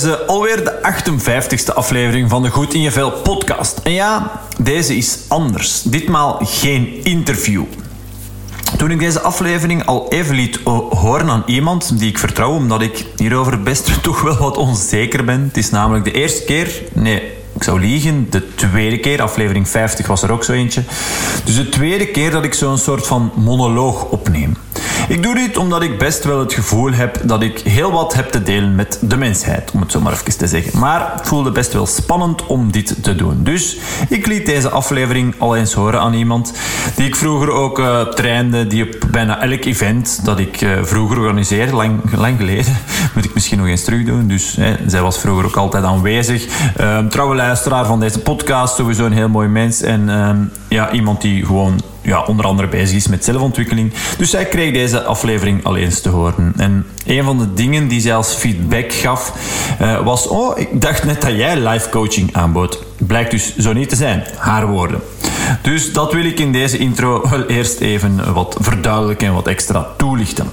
deze alweer de 58ste aflevering van de Goed in je Vel podcast. En ja, deze is anders. Ditmaal geen interview. Toen ik deze aflevering al even liet horen aan iemand die ik vertrouw, omdat ik hierover best toch wel wat onzeker ben. Het is namelijk de eerste keer, nee, ik zou liegen, de tweede keer, aflevering 50 was er ook zo eentje. Dus de tweede keer dat ik zo'n soort van monoloog opneem. Ik doe dit omdat ik best wel het gevoel heb dat ik heel wat heb te delen met de mensheid, om het zo maar even te zeggen. Maar het voelde best wel spannend om dit te doen. Dus ik liet deze aflevering al eens horen aan iemand die ik vroeger ook uh, trainde, die op bijna elk event dat ik uh, vroeger organiseerde, lang, lang geleden, moet ik misschien nog eens terug doen. Dus hè, zij was vroeger ook altijd aanwezig. Uh, trouwe luisteraar van deze podcast, sowieso een heel mooi mens. En ehm, ja, iemand die gewoon ja, onder andere bezig is met zelfontwikkeling. Dus zij kreeg deze aflevering al eens te horen. En een van de dingen die zij als feedback gaf uh, was: Oh, ik dacht net dat jij live coaching aanbood. Blijkt dus zo niet te zijn. Haar woorden. Dus dat wil ik in deze intro wel eerst even wat verduidelijken en wat extra toelichten.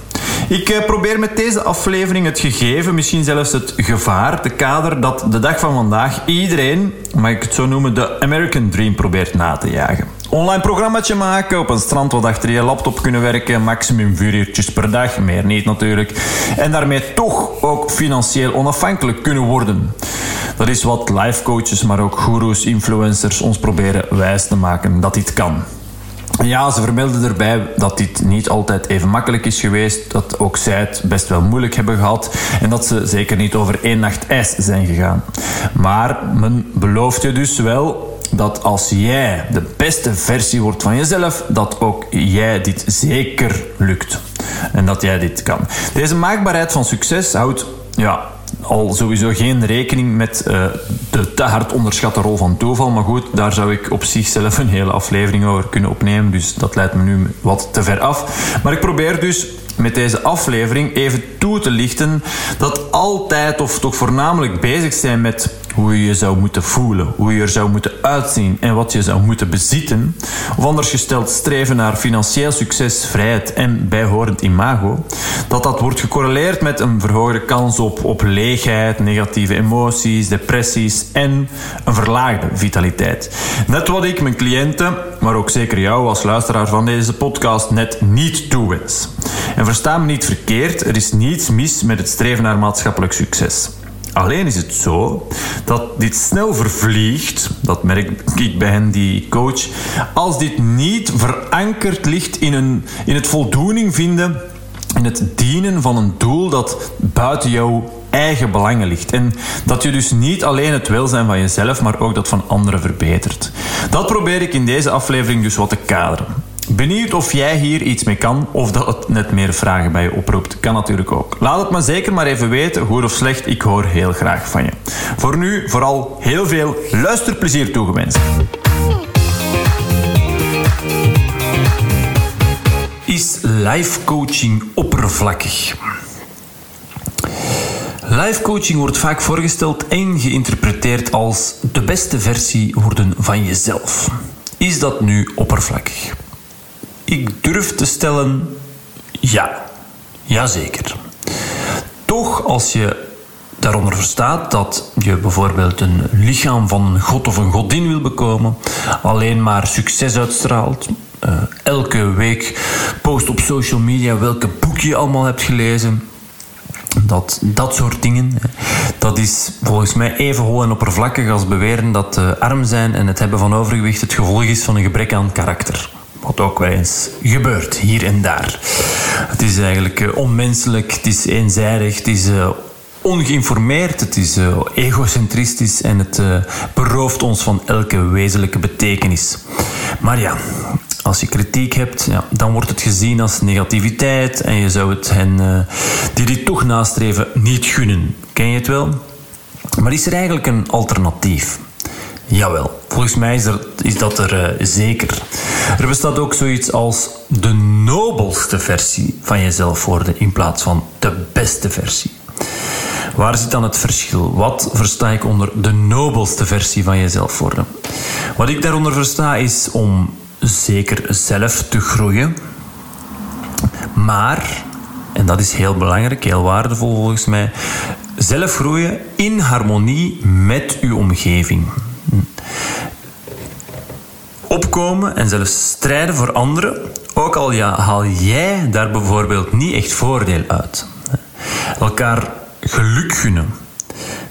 Ik eh, probeer met deze aflevering het gegeven, misschien zelfs het gevaar, de kader dat de dag van vandaag iedereen, mag ik het zo noemen, de American Dream probeert na te jagen. Online programmaatje maken, op een strand wat achter je laptop kunnen werken, maximum vier uurtjes per dag, meer niet natuurlijk. En daarmee toch ook financieel onafhankelijk kunnen worden. Dat is wat life coaches, maar ook gurus, influencers ons proberen wijs te maken dat dit kan. Ja, ze vermelden erbij dat dit niet altijd even makkelijk is geweest. Dat ook zij het best wel moeilijk hebben gehad. En dat ze zeker niet over één nacht ijs zijn gegaan. Maar men belooft je dus wel dat als jij de beste versie wordt van jezelf, dat ook jij dit zeker lukt. En dat jij dit kan. Deze maakbaarheid van succes houdt ja, al sowieso geen rekening met uh, de te hard onderschatte rol van toeval. Maar goed, daar zou ik op zichzelf een hele aflevering over kunnen opnemen. Dus dat leidt me nu wat te ver af. Maar ik probeer dus met deze aflevering even toe te lichten dat altijd of toch voornamelijk bezig zijn met hoe je je zou moeten voelen, hoe je er zou moeten uitzien en wat je zou moeten bezitten, of anders gesteld streven naar financieel succes, vrijheid en bijhorend imago, dat dat wordt gecorreleerd met een verhoogde kans op, op leegheid, negatieve emoties, depressies en een verlaagde vitaliteit. Net wat ik mijn cliënten, maar ook zeker jou als luisteraar van deze podcast, net niet toewens. En versta me niet verkeerd, er is niets mis met het streven naar maatschappelijk succes. Alleen is het zo dat dit snel vervliegt, dat merk ik bij hen die coach, als dit niet verankerd ligt in, een, in het voldoening vinden, in het dienen van een doel dat buiten jouw eigen belangen ligt. En dat je dus niet alleen het welzijn van jezelf, maar ook dat van anderen verbetert. Dat probeer ik in deze aflevering dus wat te kaderen. Benieuwd of jij hier iets mee kan of dat het net meer vragen bij je oproept. Kan natuurlijk ook. Laat het me zeker maar even weten, goed of slecht. Ik hoor heel graag van je. Voor nu vooral heel veel luisterplezier toegewenst. Is life coaching oppervlakkig? Life coaching wordt vaak voorgesteld en geïnterpreteerd als de beste versie worden van jezelf. Is dat nu oppervlakkig? Ik durf te stellen ja. Jazeker. Toch, als je daaronder verstaat dat je bijvoorbeeld een lichaam van een god of een godin wil bekomen, alleen maar succes uitstraalt, uh, elke week post op social media welke boek je allemaal hebt gelezen. Dat, dat soort dingen, dat is volgens mij even hol en oppervlakkig als beweren dat uh, arm zijn en het hebben van overgewicht het gevolg is van een gebrek aan karakter. Wat ook wel eens gebeurt, hier en daar. Het is eigenlijk uh, onmenselijk, het is eenzijdig, het is uh, ongeïnformeerd, het is uh, egocentristisch en het berooft ons van elke wezenlijke betekenis. Maar ja, als je kritiek hebt, ja, dan wordt het gezien als negativiteit en je zou het hen die dit toch nastreven niet gunnen. Ken je het wel? Maar is er eigenlijk een alternatief? Jawel, volgens mij is, is dat er uh, zeker. Er bestaat ook zoiets als de nobelste versie van jezelf worden in plaats van de beste versie. Waar zit dan het verschil? Wat versta ik onder de nobelste versie van jezelf worden? Wat ik daaronder versta is om zeker zelf te groeien, maar en dat is heel belangrijk, heel waardevol volgens mij, zelf groeien in harmonie met uw omgeving. Opkomen en zelfs strijden voor anderen, ook al ja, haal jij daar bijvoorbeeld niet echt voordeel uit. Elkaar geluk gunnen.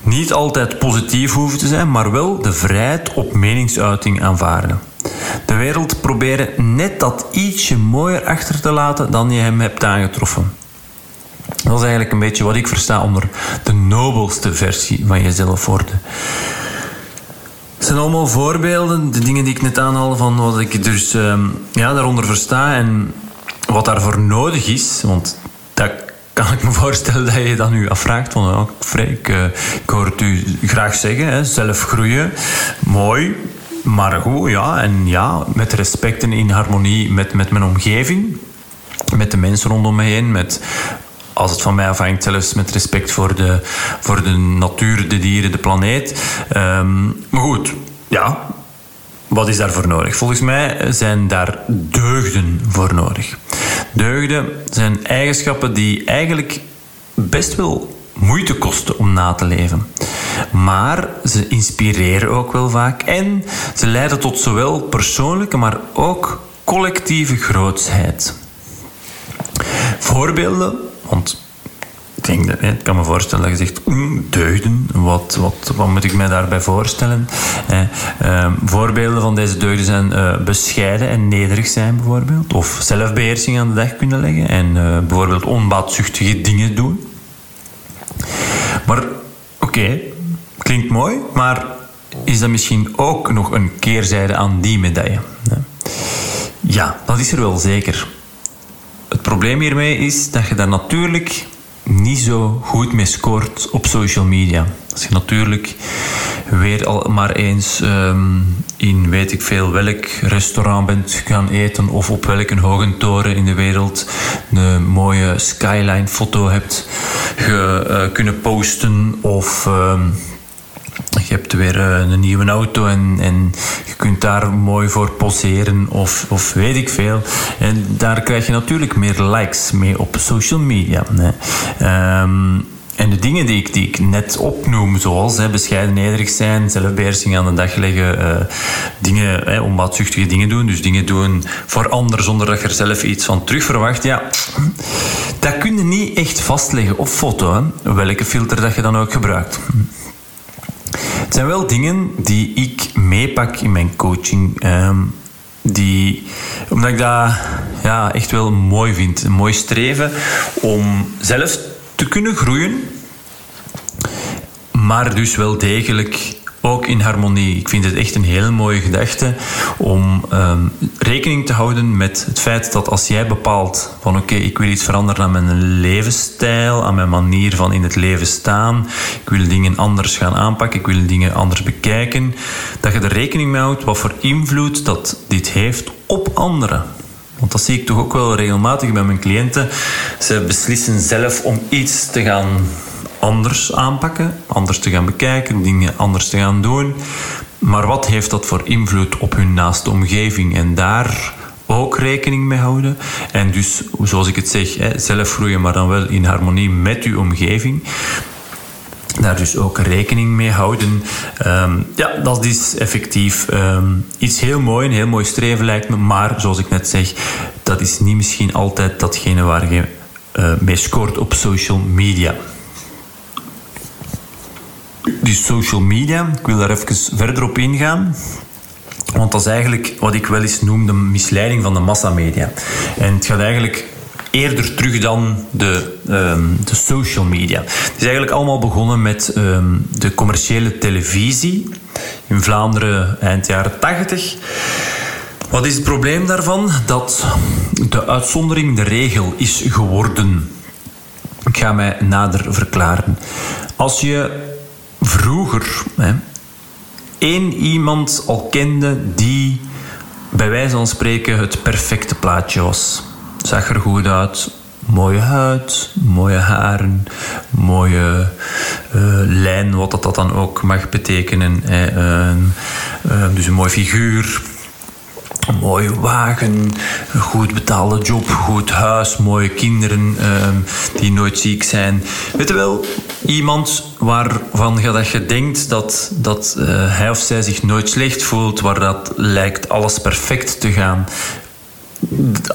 Niet altijd positief hoeven te zijn, maar wel de vrijheid op meningsuiting aanvaarden. De wereld proberen net dat ietsje mooier achter te laten dan je hem hebt aangetroffen. Dat is eigenlijk een beetje wat ik versta onder de nobelste versie van jezelf worden. Het zijn allemaal voorbeelden, de dingen die ik net aanhaalde van wat ik dus ehm, ja, daaronder versta en wat daarvoor nodig is. Want dat kan ik me voorstellen dat je dat nu afvraagt. Van, oh, ik, uh, ik hoor het u graag zeggen, hè, zelf groeien. Mooi, maar goed, ja. En ja, met respect en in harmonie met, met mijn omgeving. Met de mensen rondom me heen. Met, als het van mij afhangt, zelfs met respect voor de, voor de natuur, de dieren, de planeet. Um, maar goed, ja, wat is daarvoor nodig? Volgens mij zijn daar deugden voor nodig. Deugden zijn eigenschappen die eigenlijk best wel moeite kosten om na te leven. Maar ze inspireren ook wel vaak en ze leiden tot zowel persoonlijke, maar ook collectieve grootsheid. Voorbeelden, want ik, denk dat, ik kan me voorstellen dat je zegt, mm, deugden, wat, wat, wat moet ik mij daarbij voorstellen? Eh, voorbeelden van deze deugden zijn uh, bescheiden en nederig zijn bijvoorbeeld. Of zelfbeheersing aan de dag kunnen leggen en uh, bijvoorbeeld onbaatzuchtige dingen doen. Maar oké, klinkt mooi, maar is dat misschien ook nog een keerzijde aan die medaille? Ja, dat is er wel zeker. Het probleem hiermee is dat je daar natuurlijk niet zo goed mee scoort op social media. Als je natuurlijk weer al maar eens um, in weet ik veel welk restaurant bent gaan eten of op welke hoge toren in de wereld een mooie skyline foto hebt ge, uh, kunnen posten of um, je hebt weer uh, een nieuwe auto en, en je kunt daar mooi voor poseren of, of weet ik veel. En daar krijg je natuurlijk meer likes mee op social media. Um, en de dingen die ik, die ik net opnoem, zoals hè, bescheiden nederig zijn, zelfbeheersing aan de dag leggen, uh, dingen, hè, onbaatzuchtige dingen doen, dus dingen doen voor anderen zonder dat je er zelf iets van terug verwacht, ja, dat kun je niet echt vastleggen op foto, welke filter dat je dan ook gebruikt. Het zijn wel dingen die ik meepak in mijn coaching. Um, die, omdat ik dat ja, echt wel mooi vind. Een mooi streven om zelf te kunnen groeien. Maar dus wel degelijk ook in harmonie. Ik vind het echt een hele mooie gedachte om um, rekening te houden met het feit dat als jij bepaalt van oké, ik wil iets veranderen aan mijn levensstijl, aan mijn manier van in het leven staan, ik wil dingen anders gaan aanpakken, ik wil dingen anders bekijken, dat je er rekening mee houdt wat voor invloed dat dit heeft op anderen. Want dat zie ik toch ook wel regelmatig bij mijn cliënten. Ze beslissen zelf om iets te gaan anders aanpakken, anders te gaan bekijken, dingen anders te gaan doen. Maar wat heeft dat voor invloed op hun naaste omgeving? En daar ook rekening mee houden. En dus, zoals ik het zeg, zelf groeien, maar dan wel in harmonie met uw omgeving. Daar dus ook rekening mee houden. Um, ja, dat is effectief um, iets heel mooi, een heel mooi streven lijkt me. Maar zoals ik net zeg, dat is niet misschien altijd datgene waar je uh, mee scoort op social media die social media, ik wil daar even verder op ingaan. Want dat is eigenlijk wat ik wel eens noem de misleiding van de massamedia. En het gaat eigenlijk eerder terug dan de, um, de social media. Het is eigenlijk allemaal begonnen met um, de commerciële televisie in Vlaanderen eind jaren 80. Wat is het probleem daarvan? Dat de uitzondering de regel is geworden. Ik ga mij nader verklaren. Als je vroeger hè, één iemand al kende die bij wijze van spreken het perfecte plaatje was. Zag er goed uit, mooie huid, mooie haren, mooie uh, lijn, wat dat, dan ook mag betekenen. Uh, uh, dus een mooi figuur. Een mooie wagen, een goed betaalde job, goed huis, mooie kinderen ehm, die nooit ziek zijn. Weet je wel, iemand waarvan je, dat je denkt dat, dat uh, hij of zij zich nooit slecht voelt, waar dat lijkt alles perfect te gaan.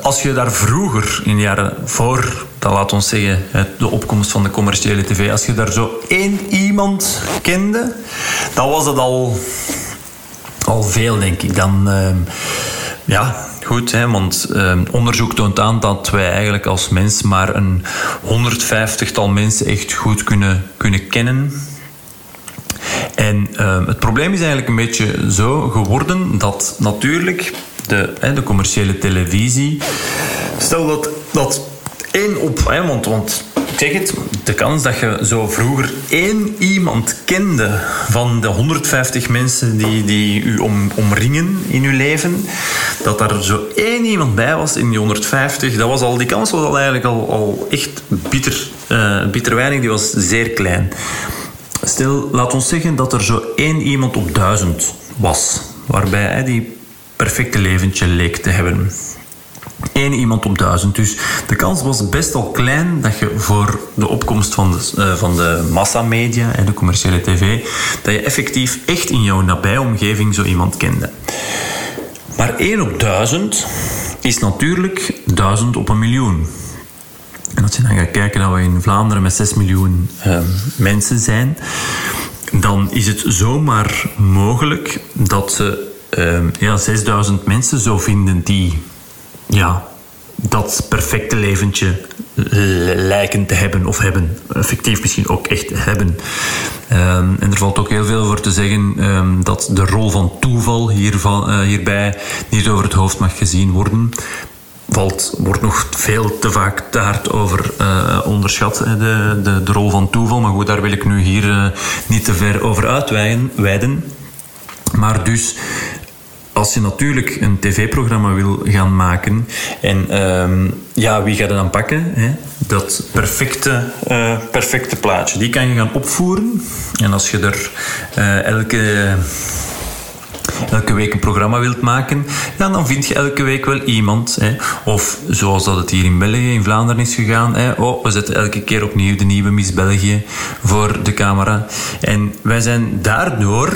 Als je daar vroeger, in de jaren voor, dat laat ons zeggen, de opkomst van de commerciële tv, als je daar zo één iemand kende, dan was het al, al veel, denk ik. Dan, uh, ja, goed, hè, want uh, onderzoek toont aan dat wij eigenlijk als mens maar een 150-tal mensen echt goed kunnen, kunnen kennen. En uh, het probleem is eigenlijk een beetje zo geworden dat natuurlijk de, hè, de commerciële televisie. Stel dat, dat één op. Hè, want, want zeg het, de kans dat je zo vroeger één iemand kende van de 150 mensen die, die u om, omringen in uw leven, dat daar zo één iemand bij was in die 150, dat was al, die kans was al eigenlijk al, al echt bitter, uh, bitter weinig, die was zeer klein. Stel, laat ons zeggen dat er zo één iemand op duizend was, waarbij hij die perfecte leventje leek te hebben. Eén iemand op duizend. Dus de kans was best al klein dat je voor de opkomst van de, uh, van de massamedia en de commerciële tv, dat je effectief echt in jouw nabije omgeving zo iemand kende. Maar één op duizend is natuurlijk duizend op een miljoen. En als je dan gaat kijken dat we in Vlaanderen met 6 miljoen uh, mensen zijn, dan is het zomaar mogelijk dat ze uh, ja, 6000 mensen zo vinden die ja, dat perfecte leventje lijken te hebben of hebben. Effectief misschien ook echt hebben. Um, en er valt ook heel veel voor te zeggen um, dat de rol van toeval uh, hierbij niet over het hoofd mag gezien worden. Valt, wordt nog veel te vaak te over uh, onderschat, de, de, rol van toeval. Maar goed, daar wil ik nu hier niet te ver over uitweiden. Maar dus als je natuurlijk een tv-programma wil gaan maken en um, ja, wie gaat er dan pakken? Hè? Dat perfecte, uh, perfecte plaatje. Die kan je gaan opvoeren. En als je er uh, elke, elke week een programma wilt maken, ja, dan vind je elke week wel iemand. Hè? Of zoals dat het hier in België, in Vlaanderen is gegaan. Hè? Oh, we zetten elke keer opnieuw de nieuwe Miss België voor de camera. En wij zijn daardoor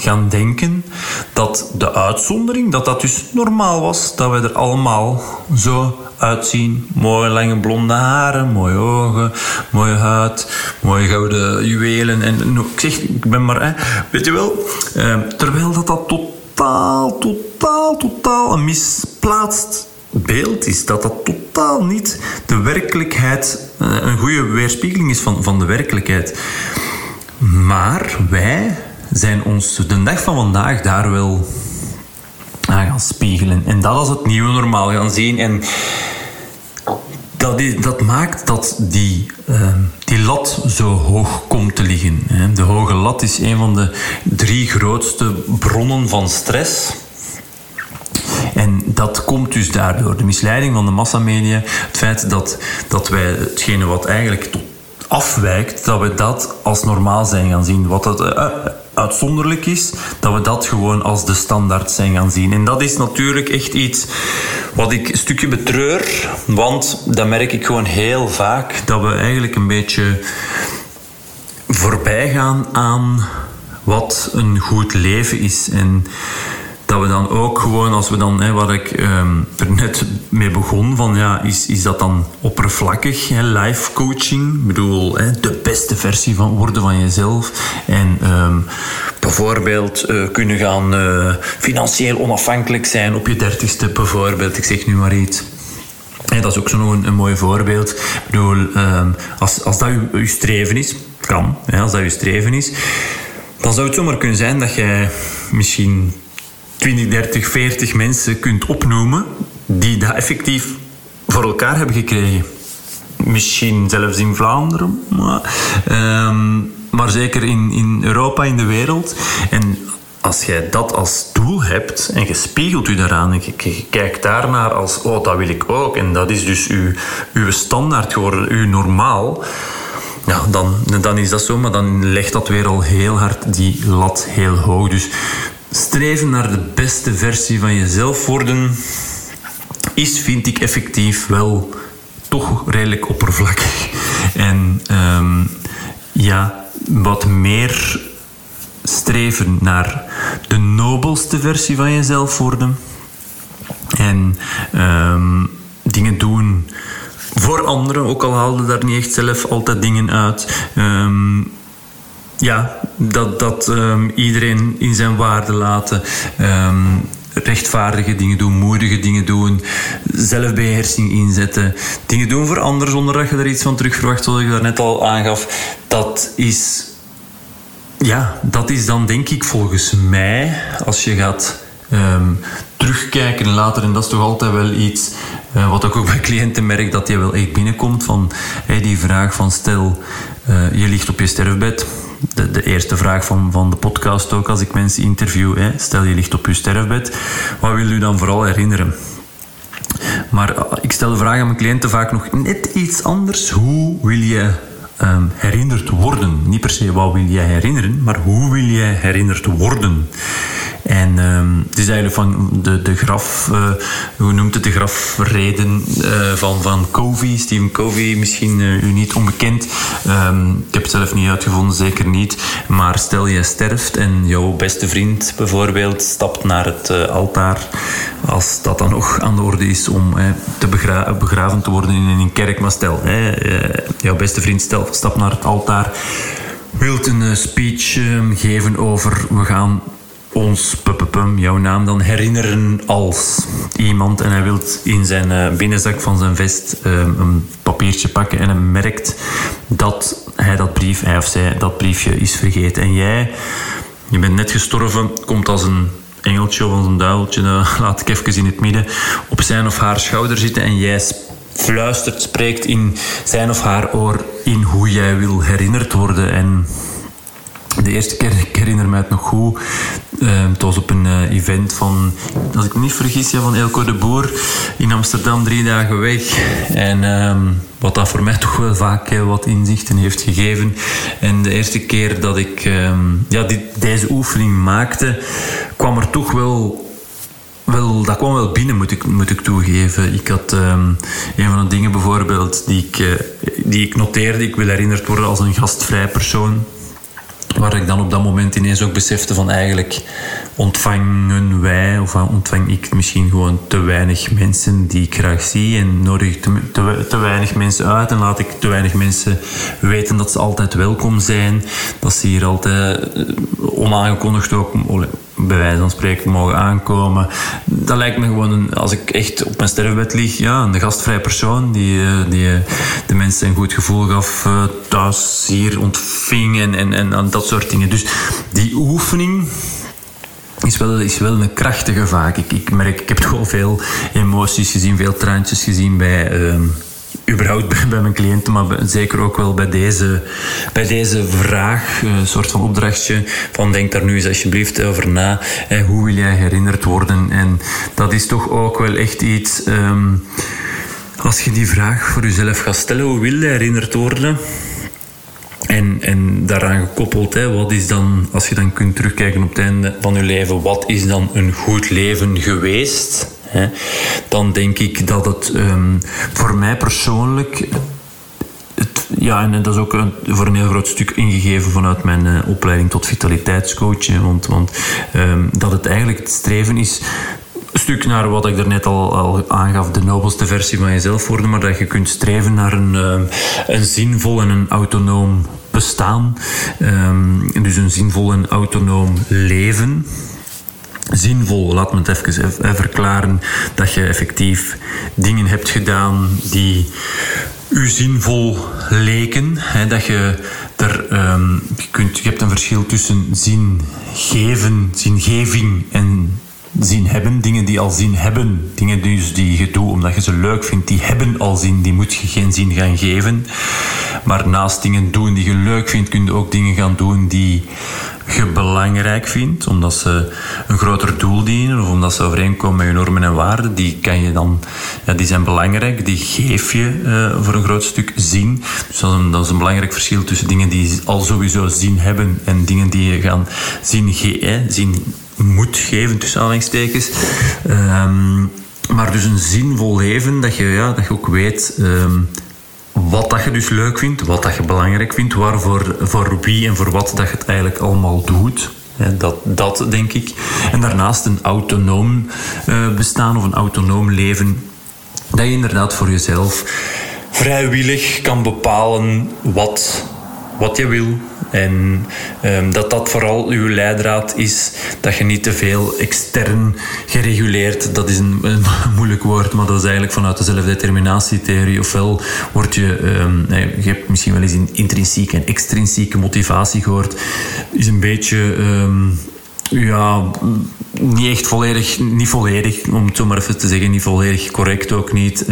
gaan denken dat de uitzondering, dat dat dus normaal was, dat we er allemaal zo uitzien. Mooie lange blonde haren, mooie ogen, mooie huid, mooie gouden juwelen. En ik zeg, ik ben maar, weet je wel, eh, terwijl dat dat totaal, totaal, totaal een misplaatst beeld is. Dat dat totaal niet de werkelijkheid, eh, een goede weerspiegeling is van, van de werkelijkheid. Maar wij zijn ons de dag van vandaag daar wel aan gaan spiegelen. En dat als het nieuwe normaal gaan zien. En dat, dat maakt dat die, uh, die lat zo hoog komt te liggen. Hè. De hoge lat is een van de drie grootste bronnen van stress. En dat komt dus daardoor. De misleiding van de massamedia, het feit dat, dat wij hetgene wat eigenlijk afwijkt, dat we dat als normaal zijn gaan zien. Wat dat uh, uitzonderlijk is, dat we dat gewoon als de standaard zijn gaan zien. En dat is natuurlijk echt iets wat ik een stukje betreur, want dat merk ik gewoon heel vaak, dat we eigenlijk een beetje voorbij gaan aan wat een goed leven is. En dat we dan ook gewoon, als we dan, hè, wat ik um, er net mee begon, van ja, is, is dat dan oppervlakkig, hè, life coaching? Ik bedoel, hè, de beste versie van worden van jezelf. En um, bijvoorbeeld uh, kunnen gaan uh, financieel onafhankelijk zijn op je dertigste, bijvoorbeeld. Ik zeg nu maar iets. Dat is ook zo'n een, een mooi voorbeeld. Ik bedoel, um, als, als dat je, je streven is, kan, hè, als dat je streven is, dan zou het zomaar kunnen zijn dat jij misschien 20, 30, 40 mensen kunt opnoemen die dat effectief voor elkaar hebben gekregen. Misschien zelfs in Vlaanderen, maar, um, maar zeker in, in Europa, in de wereld. En als jij dat als doel hebt en je spiegelt u daaraan en je, je, kijkt daarnaar als, oh, dat wil ik ook. En dat is dus uw, uw standaard geworden, uw normaal. Ja, dan, dan is dat zo, maar dan legt dat weer al heel hard die lat heel hoog. Dus streven naar de beste versie van jezelf worden is, vind ik effectief wel toch redelijk oppervlakkig. En ehm, ja, wat meer streven naar de nobelste versie van jezelf worden. En ehm, dingen doen voor anderen, ook al haalde daar niet echt zelf altijd dingen uit. Ehm, ja, dat, dat um, iedereen in zijn waarde laten. Um, rechtvaardige dingen doen, moedige dingen doen, zelfbeheersing inzetten, dingen doen voor anderen zonder dat je er iets van terug verwacht, zoals ik daarnet al aangaf. Dat is, ja, dat is dan denk ik volgens mij, als je gaat um, terugkijken later, en dat is toch altijd wel iets uh, wat ik ook bij cliënten merk, dat je wel echt binnenkomt van hey, die vraag van stel, je ligt op je sterfbed, de, de, eerste vraag van, van de podcast ook als ik mensen interview. Hè. Stel je ligt op je sterfbed, wat wil u dan vooral herinneren? Maar uh, ik stel de vraag aan mijn cliënten vaak nog net iets anders. Hoe wil je um, herinnerd worden? Niet per se wat wil jij herinneren, maar hoe wil jij herinnerd worden? En um, het is eigenlijk van de, de graf, uh, hoe noemt het, de grafreden uh, van, van Covey, Stephen Covey, misschien uh, u niet onbekend. Um, ik heb het zelf niet uitgevonden, zeker niet. Maar stel je sterft en jouw beste vriend bijvoorbeeld stapt naar het altaar, als dat dan nog aan de orde is om te begra begraven te worden in een kerk. Maar stel, jouw beste vriend stel, stapt naar het altaar, wilt een speech um, geven over we gaan ons puppepum, jouw naam dan herinneren als iemand en hij wil in zijn uh, binnenzak van zijn vest uh, een papiertje pakken en hij merkt dat hij dat brief, hij of zij dat briefje is vergeten. En jij, je bent net gestorven, komt als een engeltje of als een duiveltje, uh, laat ik even in het midden, op zijn of haar schouder zitten en jij fluistert, spreekt in zijn of haar oor in hoe jij wil herinnerd worden en de eerste keer, ik herinner me het nog goed, uh, het was op een uh, event van, als ik niet vergis, van Elko de Boer in Amsterdam, drie dagen weg. En um, wat dat voor mij toch wel vaak wat inzichten heeft gegeven. En de eerste keer dat ik um, ja, dit, deze oefening maakte, kwam er toch wel wel, dat kwam wel binnen, moet ik, moet ik toegeven. Ik had een van de dingen bijvoorbeeld die ik, uh, die ik noteerde. Ik wil herinnerd worden als een gastvrij persoon. Waar ik dan op dat moment ineens ook besefte van eigenlijk ontvangen wij, of ontvang ik misschien gewoon te weinig mensen die ik graag zie en nodig te, te, te, weinig mensen uit en laat ik te weinig mensen weten dat ze altijd welkom zijn, dat ze hier altijd eh, onaangekondigd ook bij wijze van spreken mogen aankomen. Dat lijkt me gewoon, een, als ik echt op mijn sterfbed lig, ja, een gastvrij persoon die, eh, die eh, de mensen een goed gevoel gaf thuis hier ontving en, en, en dat soort dingen. Dus die oefening is wel, is wel een krachtige vaak. Ik, ik merk, ik heb toch veel emoties gezien, veel traantjes gezien bij... Uh, überhaupt bij, mijn cliënten, maar zeker ook wel bij deze, bij deze vraag, een soort van opdrachtje van denk daar nu eens alsjeblieft over na. Hè, hoe wil jij herinnerd worden? En dat is toch ook wel echt iets... Um, als je die vraag voor jezelf gaat stellen, hoe wil je herinnerd worden? En, en daaraan gekoppeld, hè, wat is dan, als je dan kunt terugkijken op het einde van je leven, wat is dan een goed leven geweest? Dan denk ik dat het um, voor mij persoonlijk ja, en dat is ook voor een heel groot stuk ingegeven vanuit mijn uh, opleiding tot vitaliteitscoach. Want, want um, dat het eigenlijk het streven is een stuk naar wat ik daarnet al, al aangaf, de nobelste versie van jezelf worden, maar dat je kunt streven naar een, uh, een zinvol en een autonoom bestaan. Um, dus een zinvol en autonoom leven. Zinvol, laat me het even verklaren, dat je effectief dingen hebt gedaan die u zinvol leken. Hè, dat je er, um, je, kunt, je hebt een verschil tussen zin geven, zingeving en zin hebben, dingen die al zin hebben, dingen dus die je doet omdat je ze leuk vindt, die hebben al zin, die moet je geen zin gaan geven. Maar naast dingen doen die je leuk vindt, kun je ook dingen gaan doen die je belangrijk vindt, omdat ze een groter doel dienen of omdat ze overeenkomen met je normen en waarden. Die, kan je dan, ja, die zijn belangrijk, die geef je uh, voor een groot stuk zin. Dus dat is, een, belangrijk verschil tussen dingen die al sowieso zin hebben en dingen die je gaan zin, ge zin moet geven, tussen aanhalingstekens. Ehm, maar dus een zinvol leven, dat je, ja, dat je ook weet ehm, wat dat je dus leuk vindt, wat dat je belangrijk vindt, waarvoor, voor wie en voor wat dat je het eigenlijk allemaal doet. Dat, dat denk ik. En daarnaast een autonoom uh, bestaan of een autonoom leven. Dat je inderdaad voor jezelf vrijwillig kan bepalen wat, wat je wil. En um, dat dat vooral uw leidraad is. Dat je niet te veel extern gereguleerd. Dat is een, een moeilijk woord, maar dat is eigenlijk vanuit de zelfdeterminatietheorie. Ofwel word je, um, je hebt misschien wel eens in intrinsieke en extrinsieke motivatie gehoord. Is een beetje um, ja, niet echt volledig, niet volledig, om het zo maar even te zeggen, niet volledig correct ook niet.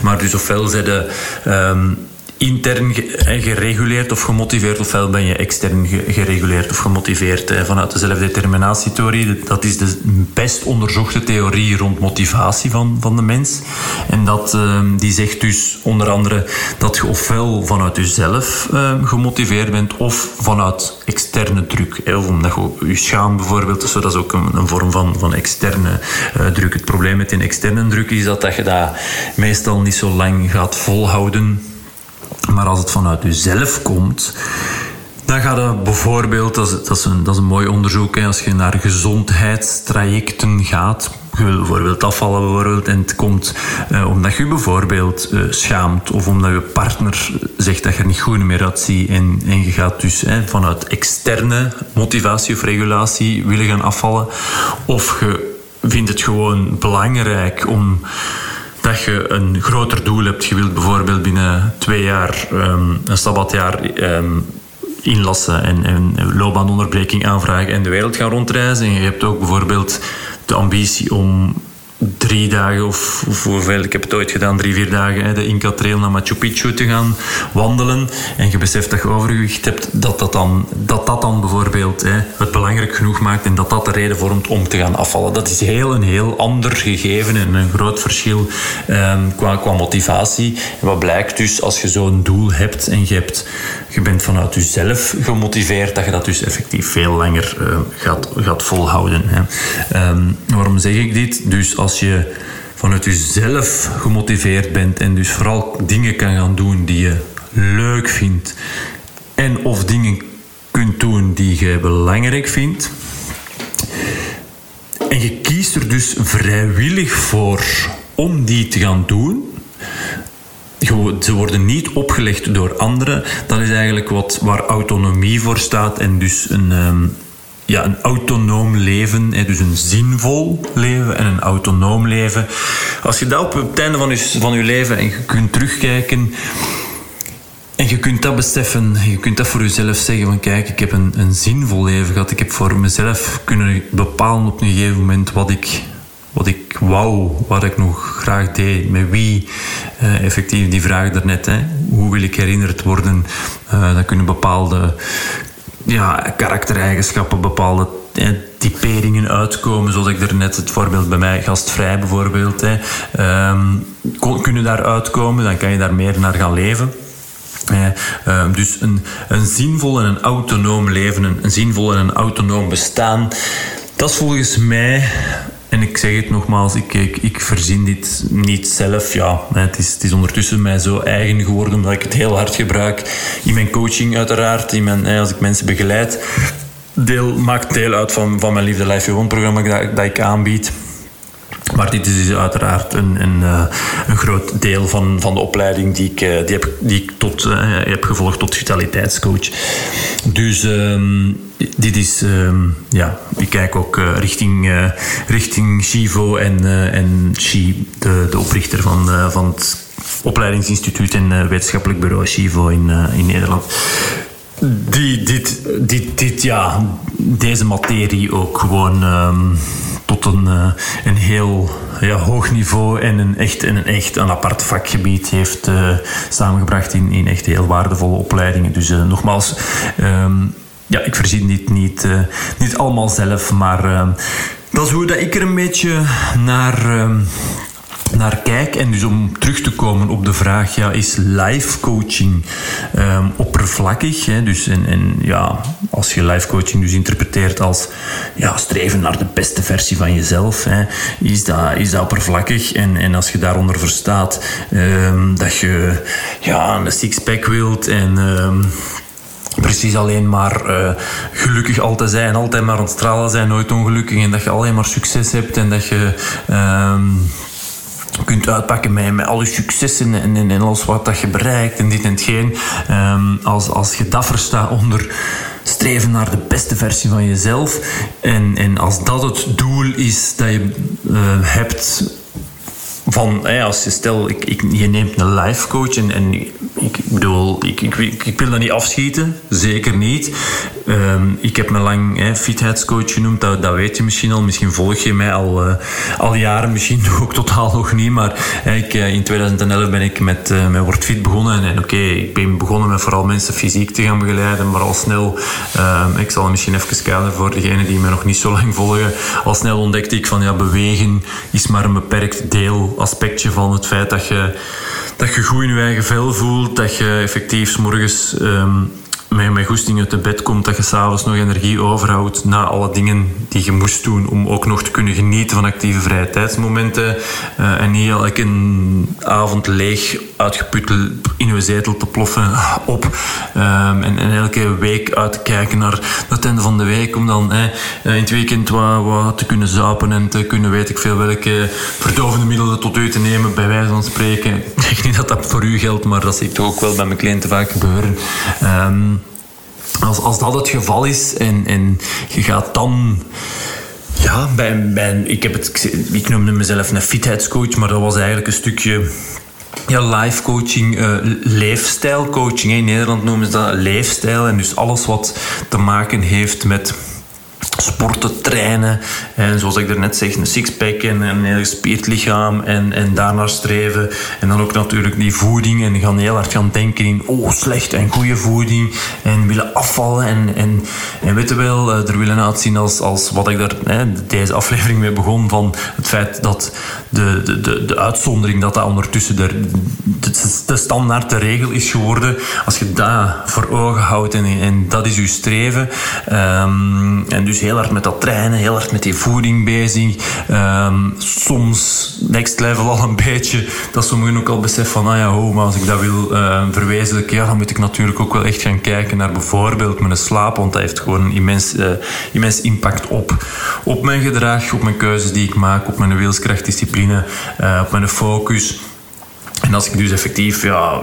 Maar dus ofwel zeiden um, intern gereguleerd of gemotiveerd, ofwel ben je extern gereguleerd of gemotiveerd vanuit de zelfdeterminatietheorie. Dat is de best onderzochte theorie rond motivatie van, van de mens. En dat, ehm, die zegt dus onder andere dat je ofwel vanuit jezelf ehm, gemotiveerd bent of vanuit externe druk. Of omdat je je schaamt bijvoorbeeld, dus dat is ook een, een vorm van, van externe uh, druk. Het probleem met die externe druk is dat, dat je dat meestal niet zo lang gaat volhouden maar als het vanuit jezelf komt, dan gaat het bijvoorbeeld, dat is, dat is, een, dat is een mooi onderzoek, hè, als je naar gezondheidstrajecten gaat, bijvoorbeeld afvallen bijvoorbeeld, en het komt eh, omdat je bijvoorbeeld eh, schaamt of omdat je partner zegt dat je er niet goed meer uitziet en, en je gaat dus vanuit externe motivatie of regulatie willen gaan afvallen of je vindt het gewoon belangrijk om dat je een groter doel hebt. Je wilt bijvoorbeeld binnen twee jaar um, een sabbatjaar um, inlassen en, en loopbaanonderbreking aanvragen en de wereld gaan rondreizen. En je hebt ook bijvoorbeeld de ambitie om drie dagen of, of hoeveel, ik heb het ooit gedaan, drie, vier dagen, hè, de Inca Trail naar Machu Picchu te gaan wandelen en je beseft dat je overgewicht hebt, dat dat dan, dat dat dan bijvoorbeeld hè, het belangrijk genoeg maakt en dat dat de reden vormt om te gaan afvallen. Dat is heel een heel ander gegeven en een groot verschil eh, qua, qua motivatie. En wat blijkt dus, als je zo'n doel hebt en je, hebt, je bent vanuit jezelf gemotiveerd, dat je dat dus effectief veel langer uh, gaat, gaat volhouden. Hè. Um, waarom zeg ik dit? Dus als je vanuit jezelf gemotiveerd bent en dus vooral dingen kan gaan doen die je leuk vindt en of dingen kunt doen die je belangrijk vindt. En je kiest er dus vrijwillig voor om die te gaan doen. Ze worden niet opgelegd door anderen. Dat is eigenlijk wat, waar autonomie voor staat en dus een, ehm, ja, een autonoom leven, dus een zinvol leven en een autonoom leven. Als je dat op het einde van je, van je leven en je kunt terugkijken en je kunt dat beseffen, je kunt dat voor jezelf zeggen van kijk, ik heb een, een zinvol leven gehad. Ik heb voor mezelf kunnen bepalen op een gegeven moment wat ik, wat ik wou, wat ik nog graag deed, met wie. Uh, effectief, die vraag daarnet, hè, hoe wil ik herinnerd worden? Uh, dat kunnen bepaalde ja, karaktereigenschappen, bepaalde eh, typeringen uitkomen. Zoals ik er net het voorbeeld bij mij, gastvrij bijvoorbeeld. Hè. Um, kunnen daar uitkomen, dan kan je daar meer naar gaan leven. Uh, dus een, een zinvol en een autonoom leven, een, een zinvol en een autonoom bestaan, dat is volgens mij en ik zeg het nogmaals, ik, ik, ik verzin dit niet zelf. Ja, het, is, het is ondertussen mij zo eigen geworden omdat ik het heel hard gebruik in mijn coaching uiteraard, in mijn, als ik mensen begeleid. Deel, maakt deel uit van, van mijn Liefde Life One programma dat, dat ik aanbied. Maar dit is dus uiteraard een, een, eh, een groot deel van, van de opleiding die ik, eh, die heb, die ik tot, uh, heb gevolgd tot vitaliteitscoach. Dus um, dit is, um, ja, ik kijk ook richting, uh, richting Shivo en, en Shi, de, de oprichter van, van het opleidingsinstituut en wetenschappelijk bureau Shivo in, in Nederland. Die, dit, dit, dit, ja, deze materie ook gewoon um, tot een, een heel ja, hoog niveau en een echt, en een echt een apart vakgebied heeft samengebracht in, in echt heel waardevolle opleidingen. Dus nogmaals. Um, ja, ik verzin dit niet, niet allemaal zelf, maar uh, dat is hoe dat ik er een beetje naar, uh, naar kijk. En dus om terug te komen op de vraag, ja, is life coaching um, oppervlakkig? Hè? Dus en, en ja, als je life coaching dus interpreteert als ja, streven naar de beste versie van jezelf, hè, is, dat, is dat oppervlakkig. En, en als je daaronder verstaat um, dat je ja, een sixpack wilt en... Um, precies alleen maar uh, gelukkig altijd zijn, altijd maar aan het stralen zijn, nooit ongelukkig en dat je alleen maar succes hebt en dat je kunt uitpakken met, met al je successen en, en, en, alles wat dat je bereikt en dit en hetgeen. Um, als, als je dat verstaat onder streven naar de beste versie van jezelf en, en als dat het doel is dat je uh, hebt van, als je stel, ik, ik, je neemt een life coach en, en ik bedoel, ik, ik, ik, wil dat niet afschieten, zeker niet. Um, ik heb me lang hè, fitheidscoach genoemd, dat, weet je misschien al. Misschien volg je mij al, uh, al jaren, misschien ook totaal nog niet. Maar ik, uh, in 2011 ben ik met, uh, met Word Fit begonnen. En oké, ik ben begonnen met vooral mensen fysiek te gaan begeleiden. Maar al snel, ehm, ik zal misschien even kaderen voor degenen die me nog niet zo lang volgen. Al snel ontdekte ik van ja, bewegen is maar een beperkt deel, aspectje van het feit dat je, dat je goed in je eigen vel voelt. Dat je effectief morgens um, met, met goesting uit de bed komt, dat je s'avonds nog energie overhoudt na alle dingen die je moest doen om ook nog te kunnen genieten van actieve vrije tijdsmomenten uh, en niet elke avond leeg uitgeput in je zetel te ploffen op um, en, en, elke week uit te kijken naar het einde van de week om dan eh, in het weekend wat, wat, te kunnen zuipen en te kunnen weet ik veel welke verdovende middelen tot u te nemen bij wijze van spreken. Ik zeg niet dat dat voor u geldt, maar dat zie ik toch ook wel bij mijn cliënten vaak gebeuren. Um, als, als dat het geval is en, en je gaat dan. Ja, bij, bij, ik, heb het, ik noemde mezelf een fitheidscoach, maar dat was eigenlijk een stukje ja, life coaching, uh, leefstijl coaching. In Nederland noemen ze dat leefstijl. En dus alles wat te maken heeft met sporten, trainen. En zoals ik daarnet zeg, een sixpack en een heel gespierd lichaam. En, en daarnaar streven. En dan ook natuurlijk die voeding. En gaan heel hard gaan denken in, oh, slechte en goede voeding. En willen afvallen. En, en, en weten wel, eh, er willen uitzien als, als wat ik daar hè, deze aflevering mee begon. Van het feit dat de, de, de, de uitzondering, dat dat ondertussen de, de, standaard, de regel is geworden. Als je dat voor ogen houdt en, en dat is je streven. Um, en dus heel hard met dat trainen, heel hard met die voeding bezig. Um, soms next level al een beetje. Dat sommigen ook al beseffen van, ah ja, oh, maar als ik dat wil uh, verwezenlijken, ja, dan moet ik natuurlijk ook wel echt gaan kijken naar bijvoorbeeld mijn slaap, want dat heeft gewoon een immens, uh, immens impact op, op mijn gedrag, op mijn keuzes die ik maak, op mijn wilskracht, discipline, uh, op mijn focus. En als ik dus effectief ja,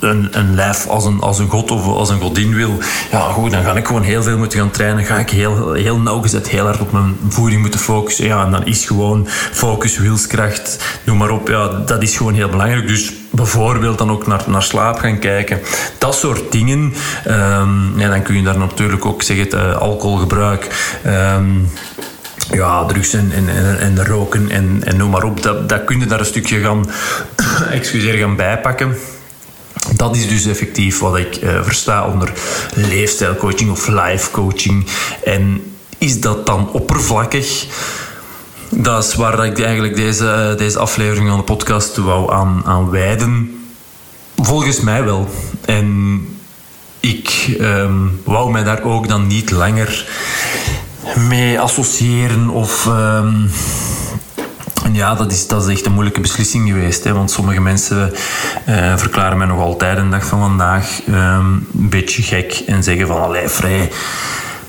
een, een lijf als een, als een god of als een godin wil, ja goed, dan ga ik gewoon heel veel moeten gaan trainen. Ga ik heel, heel nauwgezet heel hard op mijn voeding moeten focussen. Ja, en dan is gewoon focus, wilskracht, noem maar op. Ja, dat is gewoon heel belangrijk. Dus bijvoorbeeld dan ook naar, naar slaap gaan kijken. Dat soort dingen. Um, ja, dan kun je daar natuurlijk ook zeggen, uh, alcoholgebruik. Um, ja, drugs en, en, en, roken en, en noem maar op. Dat, dat kun je daar een stukje gaan, excuseer, gaan bijpakken. Dat is dus effectief wat ik uh, versta onder leefstijlcoaching of life coaching. En is dat dan oppervlakkig? Dat is waar ik eigenlijk deze, deze aflevering van de podcast wou aan, aan wijden. Volgens mij wel. En ik um, wou mij daar ook dan niet langer mee associëren of... En ja, dat is, dat is echt een moeilijke beslissing geweest. Hè? Want sommige mensen uh, verklaren mij nog altijd een dag van vandaag um, een beetje gek en zeggen van allee, vrij.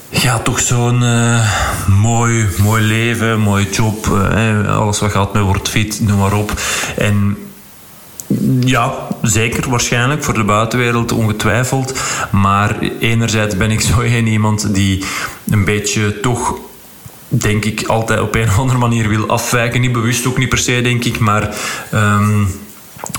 Ja, toch zo'n uh, mooi, mooi leven, mooi job. Uh, alles wat gaat met wordt fit, noem maar op. En ja, zeker, waarschijnlijk. Voor de buitenwereld ongetwijfeld. Maar enerzijds ben ik zo een iemand die een beetje toch denk ik altijd op een of andere manier wil afwijken. Niet bewust, ook niet per se, denk ik, maar um,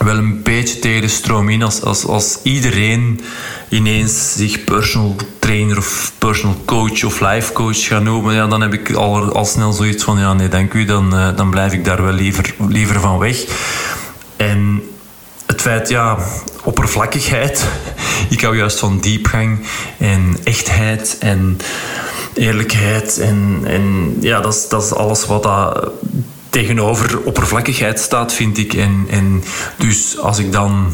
wel een beetje tegen de stroom in. Als, als, als iedereen ineens zich personal trainer of personal coach of life coach gaat noemen, ja, dan heb ik al, al snel zoiets van, ja nee, dank u, dan, uh, dan blijf ik daar wel liever, liever van weg. En feit, ja, oppervlakkigheid. Ik hou juist van diepgang en echtheid en eerlijkheid. En, en ja, dat is, dat is alles wat dat tegenover oppervlakkigheid staat, vind ik. En, en dus als ik dan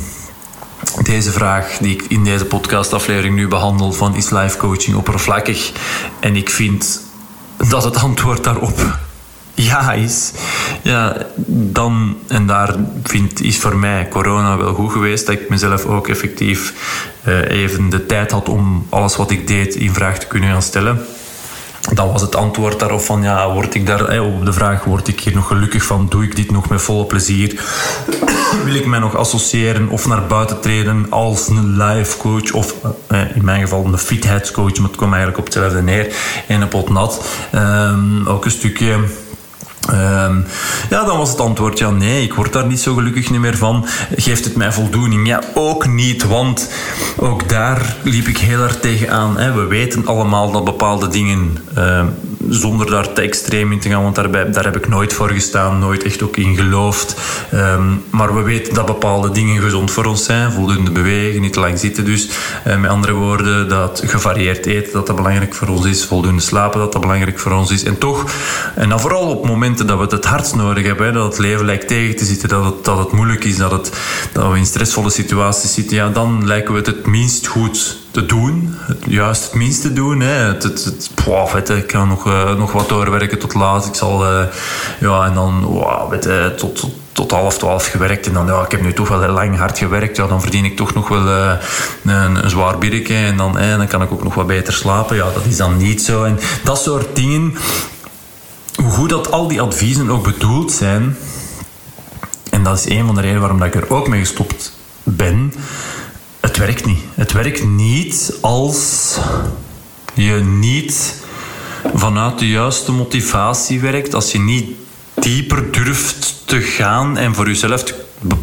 deze vraag die ik in deze podcastaflevering nu behandel van is life coaching oppervlakkig en ik vind dat het antwoord daarop ja is, ja, dan, en daar is voor mij corona wel goed geweest, dat ik mezelf ook effectief uh, even de tijd had om alles wat ik deed in vraag te kunnen gaan stellen dan was het antwoord daarop van ja, word ik daar, op de vraag word ik hier nog gelukkig van, doe ik dit nog met volle plezier? Wil ik mij nog associëren of naar buiten treden als een life coach of eh, in mijn geval een fitheidscoach, maar het kwam eigenlijk op hetzelfde neer en een pot nat. Um, ook een stukje Um, ja, dan was het antwoord ja, nee, ik word daar niet zo gelukkig meer van. Geeft het mij voldoening? Ja, ook niet, want ook daar liep ik heel erg tegenaan. Hè. We weten allemaal dat bepaalde dingen, uh, zonder daar te extreem in te gaan, want daarbij, daar heb ik nooit voor gestaan, nooit echt ook in geloofd. Um, maar we weten dat bepaalde dingen gezond voor ons zijn, voldoende bewegen, niet te lang zitten dus. Uh, met andere woorden, dat gevarieerd eten, dat dat belangrijk voor ons is, voldoende slapen, dat dat belangrijk voor ons is. En toch, en dan vooral op momenten dat we het het hardst nodig hebben. Dat het leven lijkt tegen te zitten, dat het, dat het moeilijk is, dat, het, dat we in stressvolle situaties zitten. Ja, dan lijken we het het minst goed te doen. Het, juist het minst te doen. Hè. Het, het, ik kan nog, uh, nog wat doorwerken tot laat. Ik zal, uh, ja, en dan wow, weet tot, tot, half twaalf gewerkt. En dan, ja, ik heb nu toch wel lang hard gewerkt. Ja, dan verdien ik toch nog wel uh, een, een, zwaar birke. En dan, dan kan ik ook nog wat beter slapen. Ja, dat is dan niet zo. En dat soort dingen hoe goed dat al die adviezen ook bedoeld zijn, en dat is een van de redenen waarom ik er ook mee gestopt ben, het werkt niet. Het werkt niet als je niet vanuit de juiste motivatie werkt, als je niet dieper durft te gaan en voor jezelf te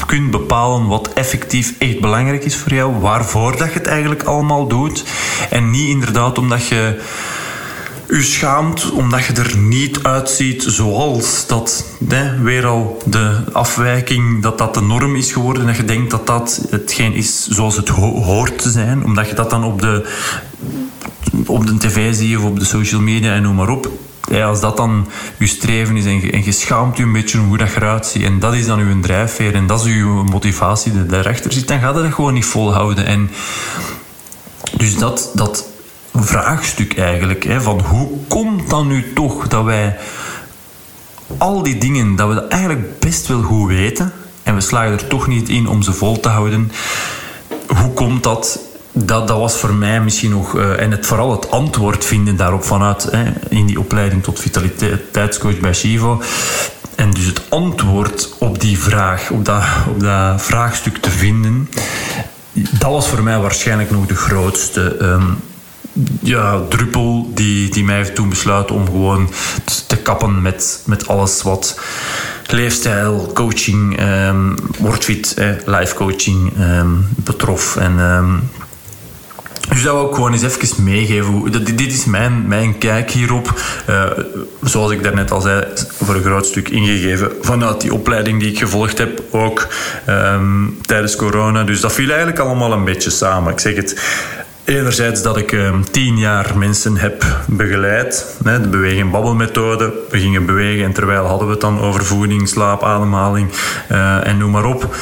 kunt bepalen wat effectief echt belangrijk is voor jou, waarvoor dat je het eigenlijk allemaal doet. En niet inderdaad omdat je u schaamt omdat je er niet uitziet zoals dat hè, weer al de afwijking, dat dat de norm is geworden. Dat je denkt dat dat hetgeen is zoals het hoort te zijn. Omdat je dat dan op de, op de tv ziet of op de social media en noem maar op. Ja, als dat dan je streven is en je, schaamt je een beetje hoe dat eruit ziet en dat is dan uw drijfveer en dat is uw motivatie die daarachter zit, dan gaat dat gewoon niet volhouden. En dus dat, dat vraagstuk eigenlijk. Hè, van hoe komt dan nu toch dat wij al die dingen, dat we eigenlijk best wel goed weten en we slagen er toch niet in om ze vol te houden. Hoe komt dat? Dat, dat was voor mij misschien nog, uh, en het, vooral het antwoord vinden daarop vanuit hè, in die opleiding tot vitaliteitscoach bij Chivo. En dus het antwoord op die vraag, op dat, op dat vraagstuk te vinden, dat was voor mij waarschijnlijk nog de grootste. Um, ja, druppel die, die mij heeft toen besluiten om gewoon te kappen met, met alles wat leefstijl, coaching, um, wordfit, eh, life coaching um, betrof. En, um, dus dat wil ik gewoon eens even meegeven. Dit, dit is mijn, mijn kijk hierop. Uh, zoals ik daarnet al zei, voor een groot stuk ingegeven vanuit die opleiding die ik gevolgd heb, ook tijdens corona. Dus dat viel eigenlijk allemaal een beetje samen. Ik zeg het, Enerzijds dat ik uh, tien jaar mensen heb begeleid. Hè, de beweging babbelmethode. We gingen bewegen en terwijl hadden we het dan over voeding, slaap, ademhaling uh, en noem maar op.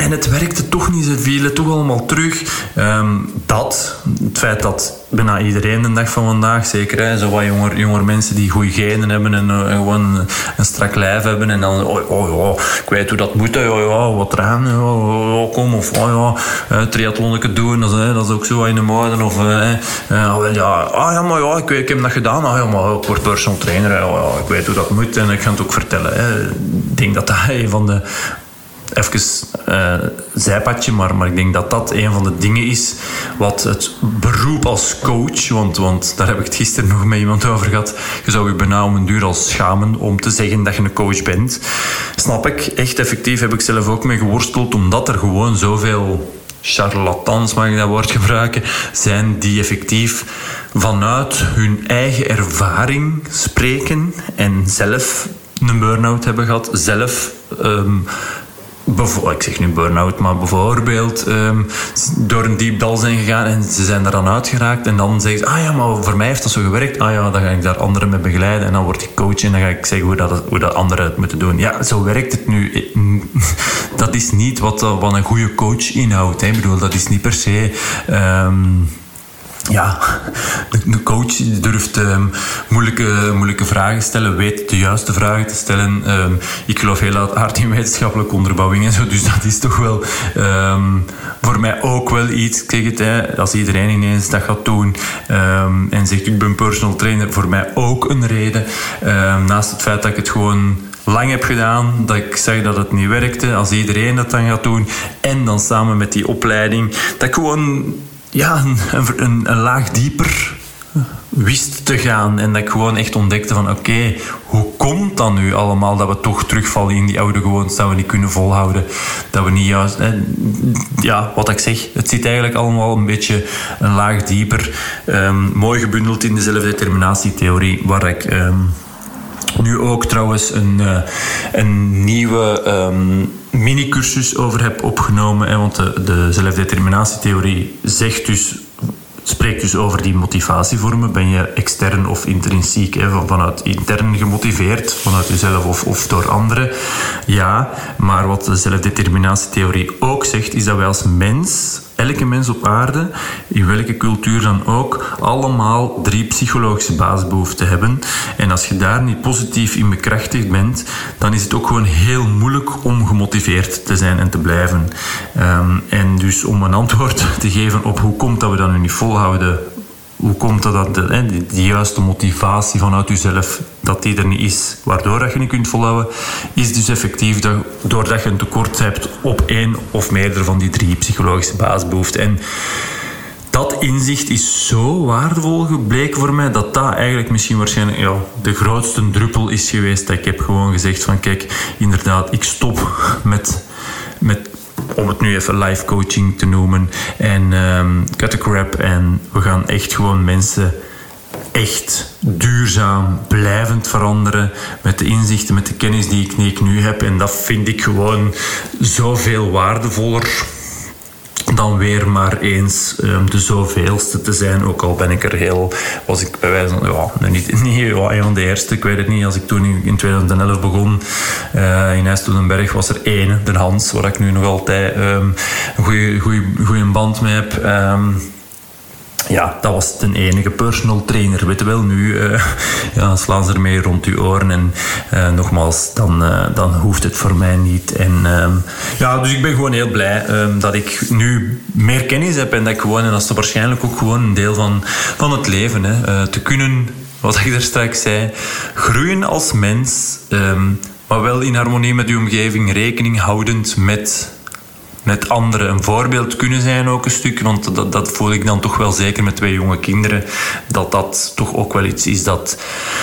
En het werkte toch niet, ze vielen toch allemaal terug. Um, dat, het feit dat bijna iedereen de dag van vandaag, zeker hè, zo wat jonger, jonger mensen die goede genen hebben en uh, gewoon een, strak lijf hebben en dan, oh, oh, oh, ik weet hoe dat moet, oh, oh, wat trainen, oh, oh, kom, of oh, ja, triathlonnetje doen, dat is, dat is ook zo in de mode, of uh, ja, ah, ja, maar ja, ik, weet, ik heb dat gedaan, ah, ja, maar ik word personal trainer, ik weet hoe dat moet en ik ga het ook vertellen. Hè. Ik denk dat dat een van de even uh, zijpadje, maar, maar ik denk dat dat een van de dingen is wat het beroep als coach, want, want daar heb ik het gisteren nog met iemand over gehad, je zou je bijna om een duur als schamen om te zeggen dat je een coach bent. Snap ik, echt effectief heb ik zelf ook mee geworsteld, omdat er gewoon zoveel charlatans, mag ik dat woord gebruiken, zijn die effectief vanuit hun eigen ervaring spreken en zelf een burn-out hebben gehad, zelf um, ik zeg nu burn-out, maar bijvoorbeeld um, door een diep dal zijn gegaan en ze zijn er dan uitgeraakt en dan zeggen ze, ah ja, maar voor mij heeft dat zo gewerkt. Ah ja, dan ga ik daar anderen mee begeleiden en dan word ik coach en dan ga ik zeggen hoe, dat, hoe dat anderen het moeten doen. Ja, zo werkt het nu. Dat is niet wat, wat een goede coach inhoudt. Ik bedoel, dat is niet per se... Um, ja, de coach durft um, moeilijke, moeilijke vragen stellen, weet de juiste vragen te stellen. Um, ik geloof heel hard in wetenschappelijke onderbouwing en zo, dus dat is toch wel um, voor mij ook wel iets. Ik het, hè, als iedereen ineens dat gaat doen en zegt ik ben personal trainer, voor mij ook een reden. naast het feit dat ik het gewoon lang heb gedaan, dat ik zeg dat het niet werkte, als iedereen dat dan gaat doen en dan samen met die opleiding, dat ik gewoon ja, een, een, laag dieper wist te gaan. En dat ik gewoon echt ontdekte van oké, hoe komt dat nu allemaal dat we toch terugvallen in die oude gewoontes, dat we niet kunnen volhouden, dat we niet juist... ja, wat ik zeg, het zit eigenlijk allemaal een beetje een laag dieper. Um, mooi gebundeld in de zelfdeterminatietheorie, waar ik... Ehm, nu ook trouwens een, uh, een nieuwe um, mini-cursus over heb opgenomen. Hè, want de, de zelfdeterminatietheorie zegt dus spreekt dus over die motivatievormen. Ben je extern of intrinsiek, hè, vanuit intern gemotiveerd, vanuit jezelf of, of door anderen? Ja, maar wat de zelfdeterminatietheorie ook zegt, is dat wij als mens elke mens op aarde, in welke cultuur dan ook, allemaal drie psychologische basisbehoeften hebben. En als je daar niet positief in bekrachtigd bent, dan is het ook gewoon heel moeilijk om gemotiveerd te zijn en te blijven. Ehm, en dus om een antwoord te geven op hoe komt dat we dat nu niet volhouden hoe komt het dat de, juiste motivatie vanuit jezelf, dat die er niet is, waardoor dat je niet kunt volhouden, is dus effectief dat, doordat je een tekort hebt op één of meerdere van die drie psychologische basisbehoeften. En dat inzicht is zo waardevol gebleken voor mij dat dat eigenlijk misschien waarschijnlijk ja, de grootste druppel is geweest. Dat ik heb gewoon gezegd van kijk, inderdaad, ik stop met, met om het nu even live coaching te noemen. En um, cut the crap. En we gaan echt gewoon mensen echt duurzaam, blijvend veranderen met de inzichten, met de kennis die ik nu heb. En dat vind ik gewoon zoveel waardevoller dan weer maar eens um, de zoveelste te zijn. Ook al ben ik er heel, was ik bij wijze van, ja, niet, niet ja, een van de eerste, ik weet het niet. Als ik toen in, 2011 begon uh, in IJsseldenberg was er één, de Hans, waar ik nu nog altijd um, een goede band mee heb. Um, ja, dat was de enige personal trainer. Weet wel, nu uh, ja, slaan ze ermee rond uw oren. En uh, nogmaals, dan, uh, dan hoeft het voor mij niet. En um, ja, dus ik ben gewoon heel blij um, dat ik nu meer kennis heb. En dat ik gewoon, en dat is waarschijnlijk ook gewoon een deel van, van het leven. Hè, te kunnen, wat ik daar straks zei, groeien als mens. Um, maar wel in harmonie met uw omgeving, rekening houdend met met anderen een voorbeeld kunnen zijn ook een stuk. Want dat, dat voel ik dan toch wel zeker met twee jonge kinderen. Dat dat toch ook wel iets is dat,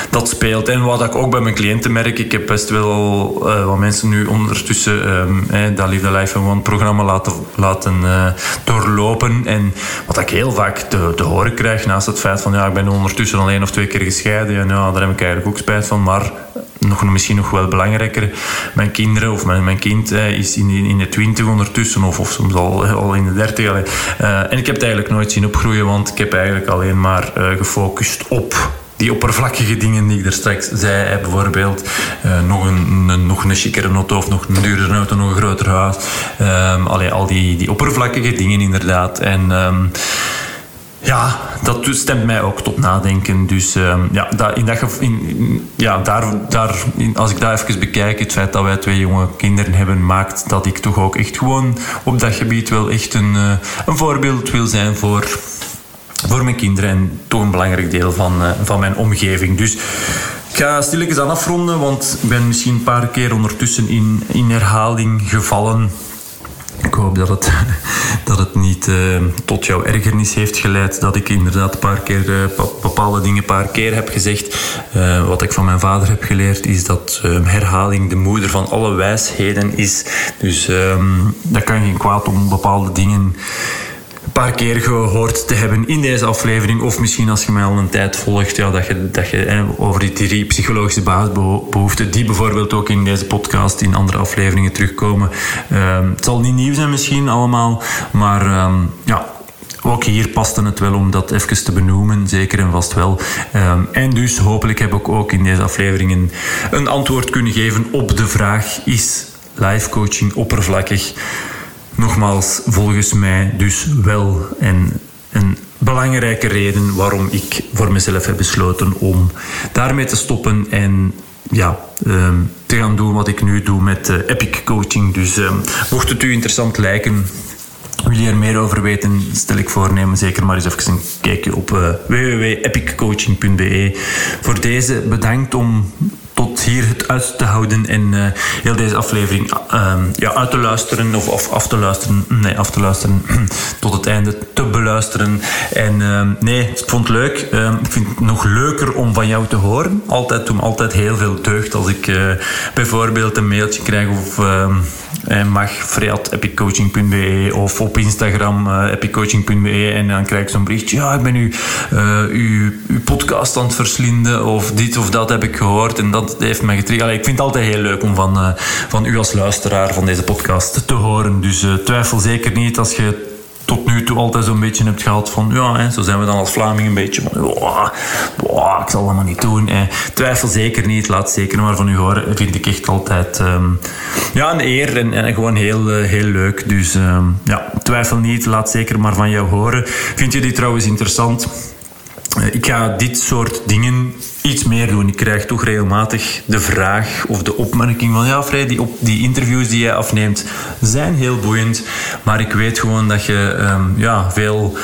dat speelt. En wat ik ook bij mijn cliënten merk. Ik heb best wel uh, wat mensen nu ondertussen um, eh, dat Live Life One programma laten, laten uh, doorlopen. En wat ik heel vaak te, te horen krijg naast het feit van ja, ik ben ondertussen al één of twee keer gescheiden. En ja, daar heb ik eigenlijk ook spijt van. Maar nog, misschien nog wel belangrijker, mijn kinderen of mijn, mijn kind is in, in de twintig ondertussen of, of soms al, al in de dertig. Uh, en ik heb het eigenlijk nooit zien opgroeien, want ik heb eigenlijk alleen maar uh, gefocust op die oppervlakkige dingen die ik er straks zei, bijvoorbeeld uh, nog, een, een, nog een auto of nog een duurdere auto, nog een groter huis. Um, allee, al die, die oppervlakkige dingen inderdaad. En um, ja, dat stemt mij ook tot nadenken. Dus uh, ja, in dat, in, ja daar, daar, als ik dat even bekijk, het feit dat wij twee jonge kinderen hebben, maakt dat ik toch ook echt gewoon op dat gebied wel echt een, uh, een voorbeeld wil zijn voor, voor mijn kinderen en toch een belangrijk deel van, uh, van mijn omgeving. Dus ik ga stilletjes aan afronden, want ik ben misschien een paar keer ondertussen in, in herhaling gevallen. Ik hoop dat het, dat het niet uh, tot jouw ergernis heeft geleid. Dat ik inderdaad een paar keer uh, bepaalde dingen een paar keer heb gezegd. Uh, wat ik van mijn vader heb geleerd is dat herhaling de moeder van alle wijsheden is. Dus um, dat kan geen kwaad om bepaalde dingen paar keer gehoord te hebben in deze aflevering. Of misschien als je mij al een tijd volgt, ja, dat je, dat je over die drie psychologische basisbehoeften, die bijvoorbeeld ook in deze podcast, in andere afleveringen terugkomen. Ehm, het zal niet nieuw zijn misschien allemaal, maar ehm, ja, ook hier paste het wel om dat even te benoemen, zeker en vast wel. Ehm, en dus hopelijk heb ik ook in deze afleveringen een antwoord kunnen geven op de vraag: is life coaching oppervlakkig? Nogmaals, volgens mij dus wel. En een belangrijke reden waarom ik voor mezelf heb besloten om daarmee te stoppen en ja, ehm, te gaan doen wat ik nu doe met uh, Epic Coaching. Dus um, mocht het u interessant lijken, wil je er meer over weten, stel ik voor, neem zeker maar eens even een kijkje op uh, www.epiccoaching.be. Voor deze bedankt om tot hier het uit te houden en uh, heel deze aflevering uh, ja, uit te luisteren of, of, af te luisteren. Nee, af te luisteren tot het einde te beluisteren. En uh, nee, ik vond het leuk. Ehm, ik vind het nog leuker om van jou te horen. Altijd me altijd heel veel deugd als ik eh, bijvoorbeeld een mailtje krijg of mag freat.epiccoaching.be of op Instagram epiccoaching.be en dan krijg ik zo'n berichtje. Ja, ik ben u, uw, uw podcast aan het verslinden of dit of dat heb ik gehoord en dat dat heeft mij getriggerd. ik vind het altijd heel leuk om van, uh, van u als luisteraar van deze podcast te horen. Dus uh, twijfel zeker niet als je tot nu toe altijd zo'n beetje hebt gehad van ja, hè, zo zijn we dan als Vlaming een beetje van ik zal dat maar niet doen. Hè. Twijfel zeker niet, laat zeker maar van u horen. Vind ik echt altijd um, ja, een eer en, en gewoon heel, uh, heel leuk. Dus um, ja, twijfel niet, laat zeker maar van jou horen. Vind je die trouwens interessant? Ik ga dit soort dingen iets meer doen. Ik krijg toch regelmatig de vraag of de opmerking van ja, Vrij, die, op, die interviews die jij afneemt zijn heel boeiend, maar ik weet gewoon dat je um, ja, veel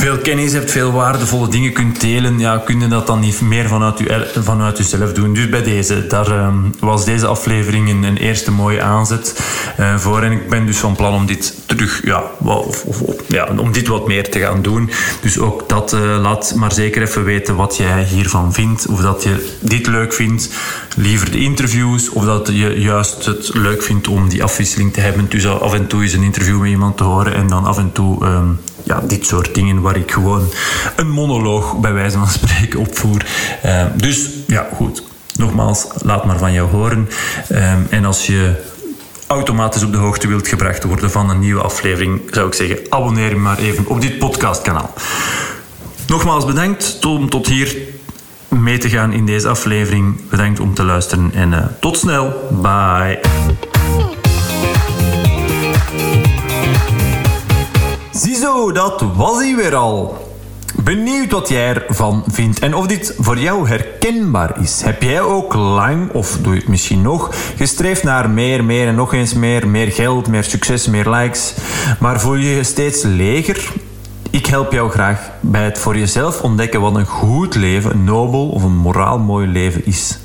veel kennis hebt, veel waardevolle dingen kunt delen, ja, kun je dat dan niet meer vanuit, je, vanuit jezelf doen. Dus bij deze, daar um, was deze aflevering een, een eerste mooie aanzet uh, voor. En ik ben dus van plan om dit terug, ja, of, ja om dit wat meer te gaan doen. Dus ook dat, uh, laat maar zeker even weten wat jij hiervan vindt. Of dat je dit leuk vindt, liever de interviews, of dat je juist het leuk vindt om die afwisseling te hebben. Dus af en toe eens een interview met iemand te horen en dan af en toe um, ja, dit soort dingen waar ik gewoon een monoloog bij wijze van spreken opvoer. Uh, dus ja, goed. Nogmaals, laat maar van jou horen. Uh, en als je automatisch op de hoogte wilt gebracht worden van een nieuwe aflevering, zou ik zeggen, abonneer je maar even op dit podcastkanaal. Nogmaals bedankt om tot hier mee te gaan in deze aflevering. Bedankt om te luisteren en uh, tot snel. Bye. Dat was hij weer al. Benieuwd wat jij ervan vindt en of dit voor jou herkenbaar is. Heb jij ook lang, of doe je het misschien nog, gestreefd naar meer, meer en nog eens meer, meer geld, meer succes, meer likes, maar voel je je steeds leger? Ik help jou graag bij het voor jezelf ontdekken wat een goed leven, een nobel of een moraal mooi leven is.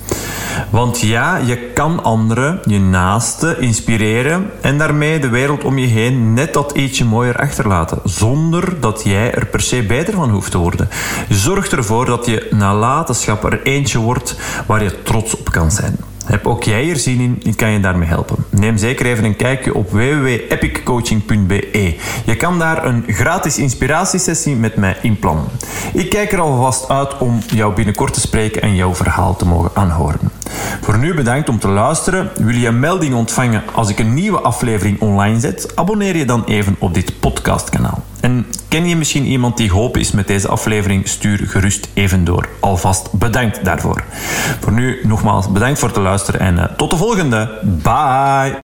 Want ja, je kan anderen, je naasten, inspireren en daarmee de wereld om je heen net dat ietsje mooier achterlaten, zonder dat jij er per se beter van hoeft te worden. Zorg ervoor dat je nalatenschap er eentje wordt waar je trots op kan zijn. Heb ook jij er zin in en kan je daarmee helpen? Neem zeker even een kijkje op www.epiccoaching.be. Je kan daar een gratis inspiratiesessie met mij inplannen. Ik kijk er alvast uit om jou binnenkort te spreken en jouw verhaal te mogen aanhoren. Voor nu bedankt om te luisteren. Wil je een melding ontvangen als ik een nieuwe aflevering online zet? Abonneer je dan even op dit podcastkanaal. En ken je misschien iemand die geholpen is met deze aflevering? Stuur gerust even door. Alvast bedankt daarvoor. Voor nu nogmaals bedankt voor het luisteren en uh, tot de volgende. Bye!